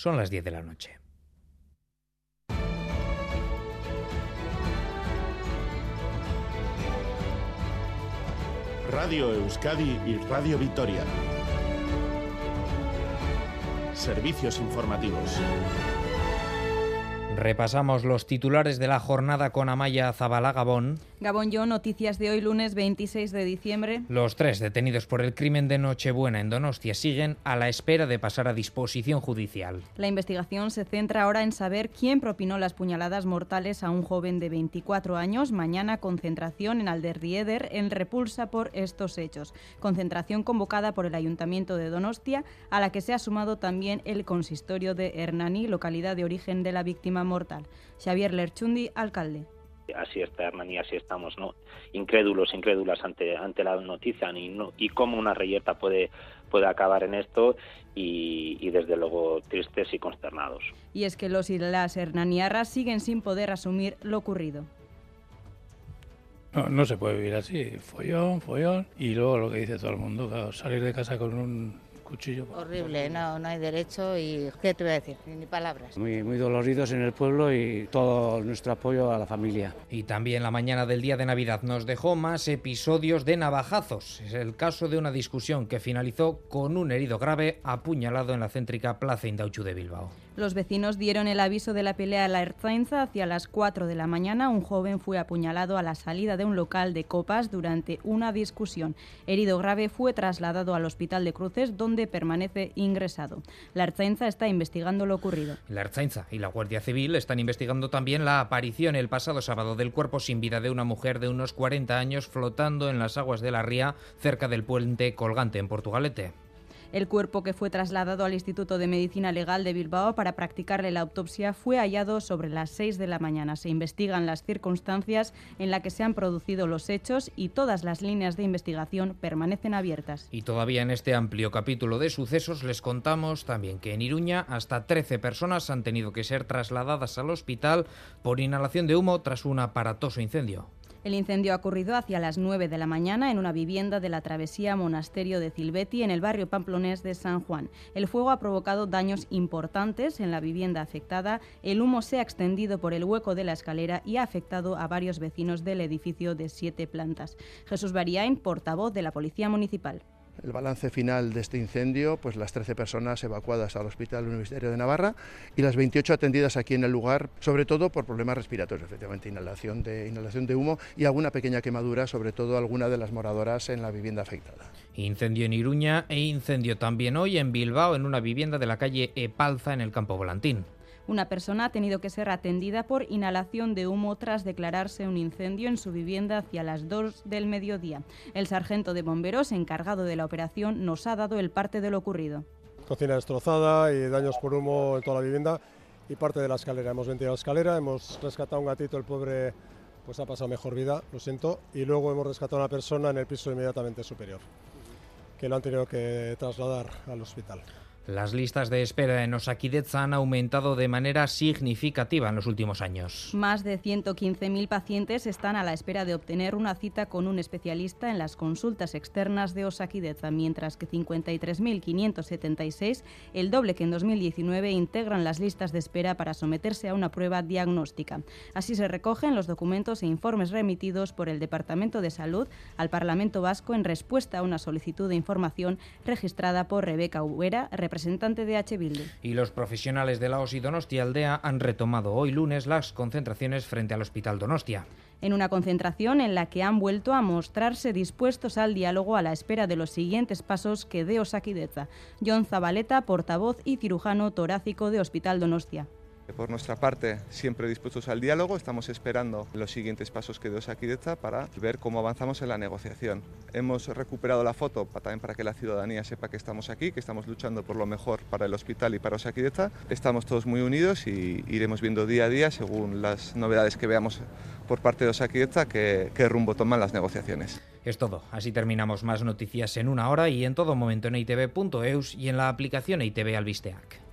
Son las 10 de la noche. Radio Euskadi y Radio Vitoria. Servicios informativos. Repasamos los titulares de la jornada con Amaya Zabala Gabón. Gabón Yo, noticias de hoy lunes 26 de diciembre. Los tres detenidos por el crimen de Nochebuena en Donostia siguen a la espera de pasar a disposición judicial. La investigación se centra ahora en saber quién propinó las puñaladas mortales a un joven de 24 años. Mañana concentración en Alderrieder en repulsa por estos hechos. Concentración convocada por el Ayuntamiento de Donostia, a la que se ha sumado también el consistorio de Hernani, localidad de origen de la víctima mortal. Xavier Lerchundi, alcalde así está Hernán y así estamos, ¿no? Incrédulos, incrédulas ante, ante la noticia y, no, y cómo una reyerta puede, puede acabar en esto y, y, desde luego tristes y consternados. Y es que los y las hernaniarras siguen sin poder asumir lo ocurrido. No, no se puede vivir así, follón, follón, y luego lo que dice todo el mundo, claro, salir de casa con un cuchillo. Horrible, no, no hay derecho y ¿qué te voy a decir? Ni palabras. Muy, muy doloridos en el pueblo y todo nuestro apoyo a la familia. Y también la mañana del día de Navidad nos dejó más episodios de navajazos. Es el caso de una discusión que finalizó con un herido grave apuñalado en la céntrica Plaza Indauchu de Bilbao. Los vecinos dieron el aviso de la pelea a la Erzainza hacia las 4 de la mañana. Un joven fue apuñalado a la salida de un local de copas durante una discusión. Herido grave fue trasladado al hospital de Cruces, donde permanece ingresado. La Erzainza está investigando lo ocurrido. La Erzainza y la Guardia Civil están investigando también la aparición el pasado sábado del cuerpo sin vida de una mujer de unos 40 años flotando en las aguas de la ría cerca del puente colgante en Portugalete. El cuerpo que fue trasladado al Instituto de Medicina Legal de Bilbao para practicarle la autopsia fue hallado sobre las 6 de la mañana. Se investigan las circunstancias en las que se han producido los hechos y todas las líneas de investigación permanecen abiertas. Y todavía en este amplio capítulo de sucesos les contamos también que en Iruña hasta 13 personas han tenido que ser trasladadas al hospital por inhalación de humo tras un aparatoso incendio. El incendio ha ocurrido hacia las 9 de la mañana en una vivienda de la travesía Monasterio de Cilveti en el barrio pamplonés de San Juan. El fuego ha provocado daños importantes en la vivienda afectada. El humo se ha extendido por el hueco de la escalera y ha afectado a varios vecinos del edificio de siete plantas. Jesús Bariain, portavoz de la Policía Municipal. El balance final de este incendio, pues las 13 personas evacuadas al Hospital Universitario de Navarra y las 28 atendidas aquí en el lugar, sobre todo por problemas respiratorios, efectivamente, inhalación de, inhalación de humo y alguna pequeña quemadura, sobre todo alguna de las moradoras en la vivienda afectada. Incendio en Iruña e incendio también hoy en Bilbao en una vivienda de la calle Epalza en el Campo Volantín. Una persona ha tenido que ser atendida por inhalación de humo tras declararse un incendio en su vivienda hacia las 2 del mediodía. El sargento de bomberos encargado de la operación nos ha dado el parte de lo ocurrido. Cocina destrozada y daños por humo en toda la vivienda y parte de la escalera. Hemos ventilado la escalera, hemos rescatado un gatito, el pobre pues ha pasado mejor vida, lo siento, y luego hemos rescatado a una persona en el piso inmediatamente superior, que lo han tenido que trasladar al hospital. Las listas de espera en Osakidetza han aumentado de manera significativa en los últimos años. Más de 115.000 pacientes están a la espera de obtener una cita con un especialista en las consultas externas de Osakidetza, mientras que 53.576, el doble que en 2019, integran las listas de espera para someterse a una prueba diagnóstica. Así se recogen los documentos e informes remitidos por el Departamento de Salud al Parlamento Vasco en respuesta a una solicitud de información registrada por Rebeca Uera, representante de H. Bildu. Y los profesionales de la OSI Donostia Aldea han retomado hoy lunes las concentraciones frente al Hospital Donostia. En una concentración en la que han vuelto a mostrarse dispuestos al diálogo a la espera de los siguientes pasos que dé Osakideza. John Zabaleta, portavoz y cirujano torácico de Hospital Donostia. Por nuestra parte, siempre dispuestos al diálogo, estamos esperando los siguientes pasos que dé Osakideza para ver cómo avanzamos en la negociación. Hemos recuperado la foto también para que la ciudadanía sepa que estamos aquí, que estamos luchando por lo mejor para el hospital y para Osakideza. Estamos todos muy unidos y iremos viendo día a día, según las novedades que veamos por parte de Osakideza, qué, qué rumbo toman las negociaciones. Es todo. Así terminamos más noticias en una hora y en todo momento en itv.eus y en la aplicación ITV Albisteac.